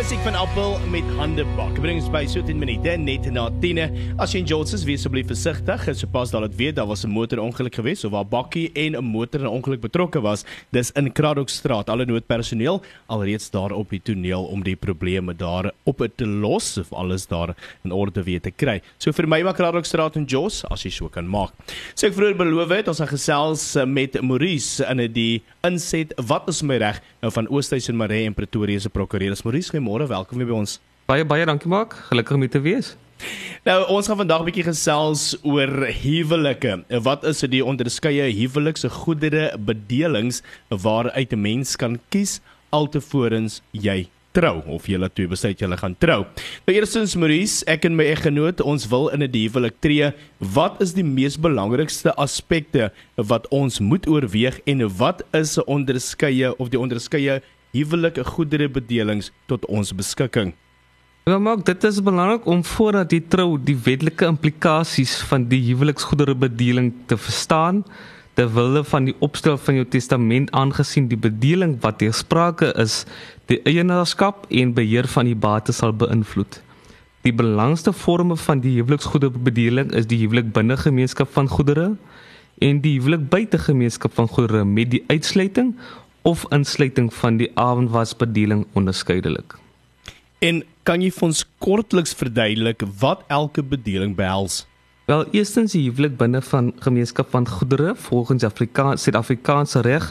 Musiek van Appel met hande bak. Bring ons by so 10 minute net na 10. As jy in Jones is, wees asseblief versigtig. En sopas dat dit weet daar was 'n motorongeluk gewees of waar bakkie en 'n motor in 'n ongeluk betrokke was, dis in Kraddockstraat. Alle noodpersoneel alreeds daar op die toneel om die probleme daar op te los of alles daar in orde weer te kry. So vir my maak Kraddockstraat en Jos as jy so kan maak. So ek vroeër beloof het ons gaan gesels met Maurice in die inset wat is my reg nou van Oosthuis en Maree en Pretoria se prokureur. Maurice, goeiemôre, welkom weer by ons. Baie baie dankie maak. Gelukkig om te wees. Nou ons gaan vandag 'n bietjie gesels oor huwelike. Wat is die onderskeie huwelikse goedere bedelings waaruit 'n mens kan kies altevorens jy trou of julle twee besluit julle gaan trou. Nou eerstens Maurice, ek en my eggenoot, ons wil in 'n huwelik tree. Wat is die mees belangrikste aspekte wat ons moet oorweeg en wat is 'n onderskeie of die onderskeie huwelike goederebedelings tot ons beskikking? Ja, maar dit is belangrik om voordat jy trou die wetlike implikasies van die huweliksgoederebedeling te verstaan ter wille van die opstel van jou testament aangesien die bedeling wat ter sprake is die eienaarskap en beheer van die bates sal beïnvloed. Die belangrikste vorme van die huweliksgoederebedeling is die huwelik binne gemeenskap van goedere en die huwelik buite gemeenskap van goedere met die uitsluiting of insluiting van die avondwasbedeling onderskeidelik. En kan jy vir ons kortliks verduidelik wat elke bedeling behels? Wel, eerstens die huwelik binne van gemeenskap van goedere volgens Afrikaans Suid-Afrikaanse reg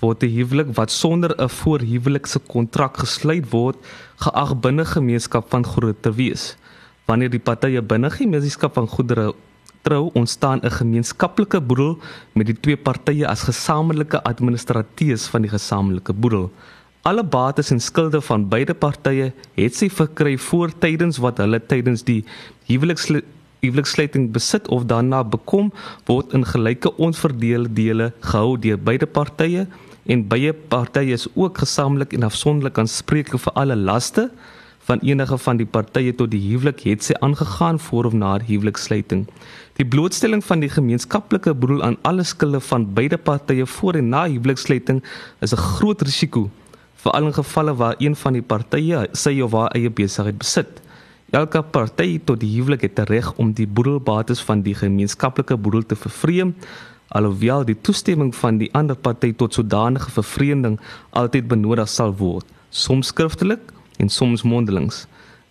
word 'n huwelik wat sonder 'n voorhuwelikse kontrak gesluit word geag binne gemeenskap van goedere te wees. Wanneer die partye binne gemeenskap van goedere trou, ontstaan 'n gemeenskaplike boedel met die twee partye as gesamentlike administrateurs van die gesamentlike boedel. Alle bates en skulde van beide partye het sy verkry voor tydens wat hulle tydens die huweliks huweliksluiting besit of daarna bekom word in gelyke onverdeelde dele gehou deur beide partye en beide partye is ook gesamentlik en afsonderlik aanspreeklik vir alle laste van enige van die partye tot die huwelik het sy aangegaan voor of na huweliksluiting. Die blootstelling van die gemeenskaplike broer aan alle skulde van beide partye voor en na huweliksluiting is 'n groot risiko veral in gevalle waar een van die partye sy of haar eie besigheid besit. Elke party tot die huwelik het reg om die boedelbates van die gemeenskaplike boedel te vervreem, alhoewel die toestemming van die ander party tot sodanige vervreemding altyd benodig sal word, soms skriftelik en soms mondelings.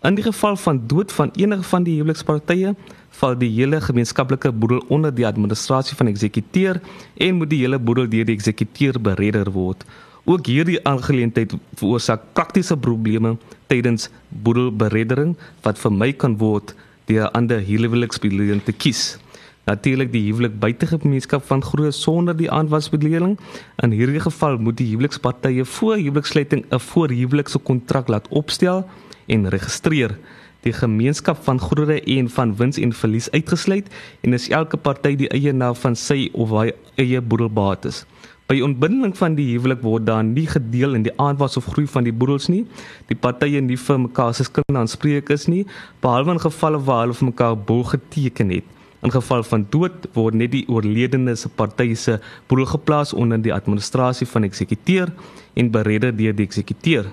In die geval van dood van enige van die huwelikspartye, val die hele gemeenskaplike boedel onder die administrasie van eksekuteur en moet die hele boedel deur die eksekuteur beredder word. Ook hierdie aangeleentheid veroorsaak praktiese probleme tydens boedelbereddering wat vir my kan word deur 'n ander huweliksbedeling te kies. Natuurlik die huwelik buite gemeenskap van groot sonder die aanwasbedeling. In hierdie geval moet die huwelikspartye voor huweliksluiting 'n voorhuwelikse kontrak laat opstel en registreer. Die gemeenskap van goedere en van wins en verlies uitgesluit en is elke party die eienaar van sy of haar eie boedelbates. By ontbinding van die huwelik word daar nie gedeel in die aanwas of groei van die boedels nie. Die partye nie vir mekaar se skuld aanspreek is nie, behalwe in gevalle waar hulle vir mekaar boel geteken het. In geval van dood word net die oorledene se partye se boedel geplaas onder die administrasie van eksekuteur en beredder deur die eksekuteur.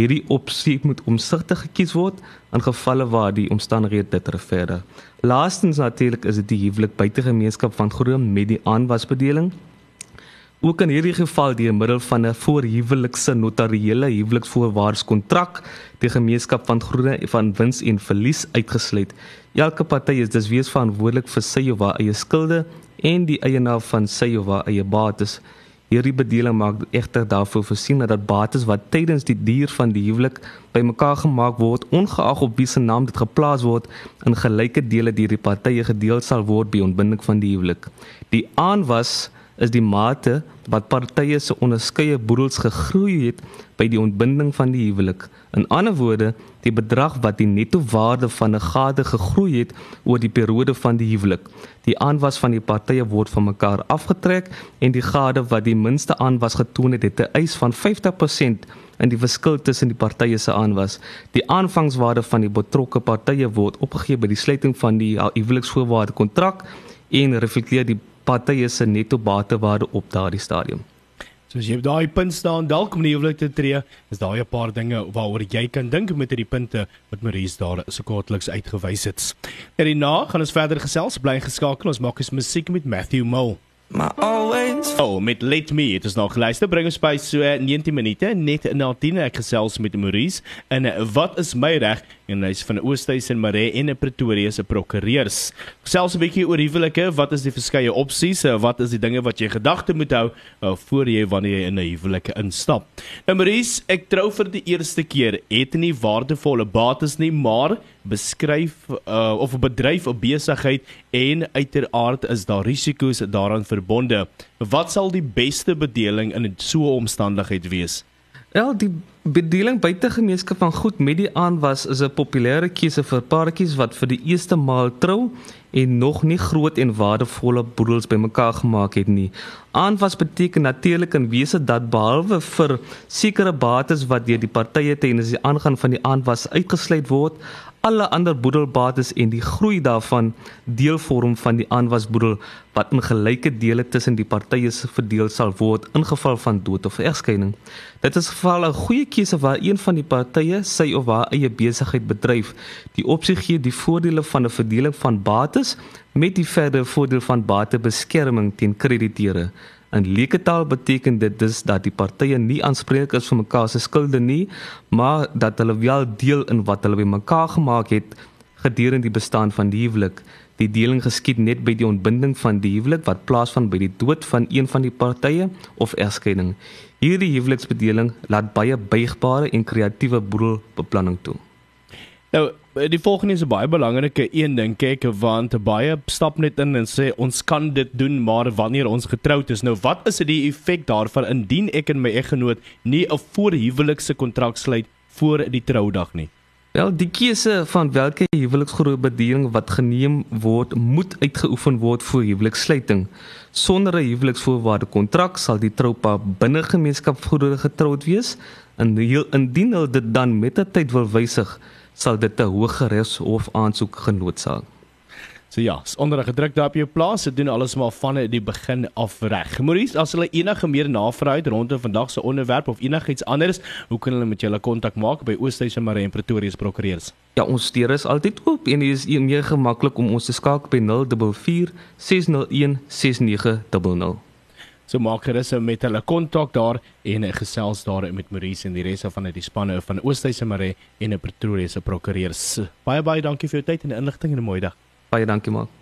Hierdie opsie moet omsigtig gekies word in gevalle waar die omstandighede dit regverdig. Laastens natuurlik is dit die huwelik buite gemeenskap van grond met die aanwasbedeling ook in hierdie geval deur middel van 'n voorhuwelikse notariële huweliksvoorwaardeskontrak die gemeenskap van groene van wins en verlies uitgesluit. Elke party is dus wees verantwoordelik vir sy of haar eie skulde en die eienaar van sy of haar eie bates. Hierdie bedeling maak egter daarvoor voorsien dat bates wat tydens die duur van die huwelik bymekaar gemaak word, ongeag op wie se naam dit geplaas word, in gelyke dele deur die partye gedeel sal word by ontbinding van die huwelik. Die aanwas is die mate wat partye se onderskeie boedels gegroei het by die ontbinding van die huwelik. In ander woorde, die bedrag wat die netto waarde van 'n gade gegroei het oor die periode van die huwelik. Die aanwas van die partye word van mekaar afgetrek en die gade wat die minste aanwas getoon het, het 'n eis van 50% in die verskil tussen die partye se aanwas. Die aanvangswaarde van die betrokke partye word opgegee by die sluiting van die huweliksvoorwaarde kontrak en reflekteer die partye se netto batewaarde op daardie stadium. So as jy op daai punt staan dalk om die huwelik te tree, is daar 'n paar dinge waaroor jy kan dink met hierdie punte wat Maurice daar so kortliks uitgewys het. Hierna gaan ons verder gesels, bly geskakel. Ons maak eens musiek met Matthew Mole. My always Oh, met Let Me, dit is nog geluister. Bring ons by so 19 minute net na 10 ek gesels met Maurice en eh, wat is my reg en hy's van Oosthuys en Maree en 'n Pretoria se prokureurs. Gesels 'n bietjie oor huwelike, wat is die verskeie opsies, eh, wat is die dinge wat jy gedagte moet hou uh, voor jy wanneer jy in 'n huwelike instap. Nou Maurice, ek trou vir die eerste keer, het nie waardevolle bates nie, maar beskryf uh, of 'n bedryf of besigheid en uiteraard is daar risiko's daaraan verbonde. Wat sal die beste bedeling in so 'n omstandigheid wees? Wel, die bedeling buite gemeenskap van goed met die aanwas is 'n populêre keuse vir paartjies wat vir die eerste maal trou en nog nie groot en waardevolle boedels bymekaar gemaak het nie. Aanwas beteken natuurlik in wese dat behalwe vir sekere bates wat deur die partye tydens die aangaan van die aanwas uitgesluit word, alle ander boedelbates en die groei daarvan deel vorm van die aanwasboedel wat in gelyke dele tussen die partye verdeel sal word in geval van dood of egskeiding. Dit is geval 'n goeie keuse waar een van die partye sy of haar eie besigheid bedryf. Die opsie gee die voordele van 'n verdeling van bates met die verdere voordeel van batebeskerming teen krediteure. In leeketaal beteken dit dus dat die partye nie aanspreeklik is vir mekaar se skulde nie, maar dat hulle wel deel in wat hulle bymekaar gemaak het gedurende die bestaan van die huwelik. Die deling geskied net by die ontbinding van die huwelik wat plaasvind by die dood van een van die partye of egskeiding. Hierdie huweliksbedeling laat baie buigbare en kreatiewe boedelbeplanning toe. Nou, die volgende is 'n baie belangrike een dink ek want baie stap net in en sê ons kan dit doen maar wanneer ons getroud is. Nou, wat is die effek daarvan indien ek en my eggenoot nie 'n voorhuwelikse kontrak sluit voor die troudag nie? Wel, die keuse van watter huweliksgroepbediening wat geneem word, moet uitgeoefen word voor huwelikssluiting. Sonder 'n huweliksvoorwaarde kontrak sal die troupaar binne gemeenskapsgoedere getroud wees en indien hulle dit dan met 'n tyd wil wysig, sal dit 'n hooggeregshof aansoek genoodsaak. So ja, onder 'n gedruk daar op jou plaas, se doen alles maar van die begin af reg. Maurice, as hulle enige meer navraag het rondom vandag se onderwerp of enigiets anders, hoe kan hulle met julle kontak maak by en Maree en Pretoria se prokureurs? Ja, ons deur is altyd oop en dit is meer gemaklik om ons te skakel by 044 601 6900. So maak gerus met hulle kontak daar en gesels daar met Maurice en die res van die spanne van Oosthuys en Maree en Pretoria se prokureurs. Baie baie dankie vir jou tyd en inligting en 'n mooi dag. Baie dankie maar.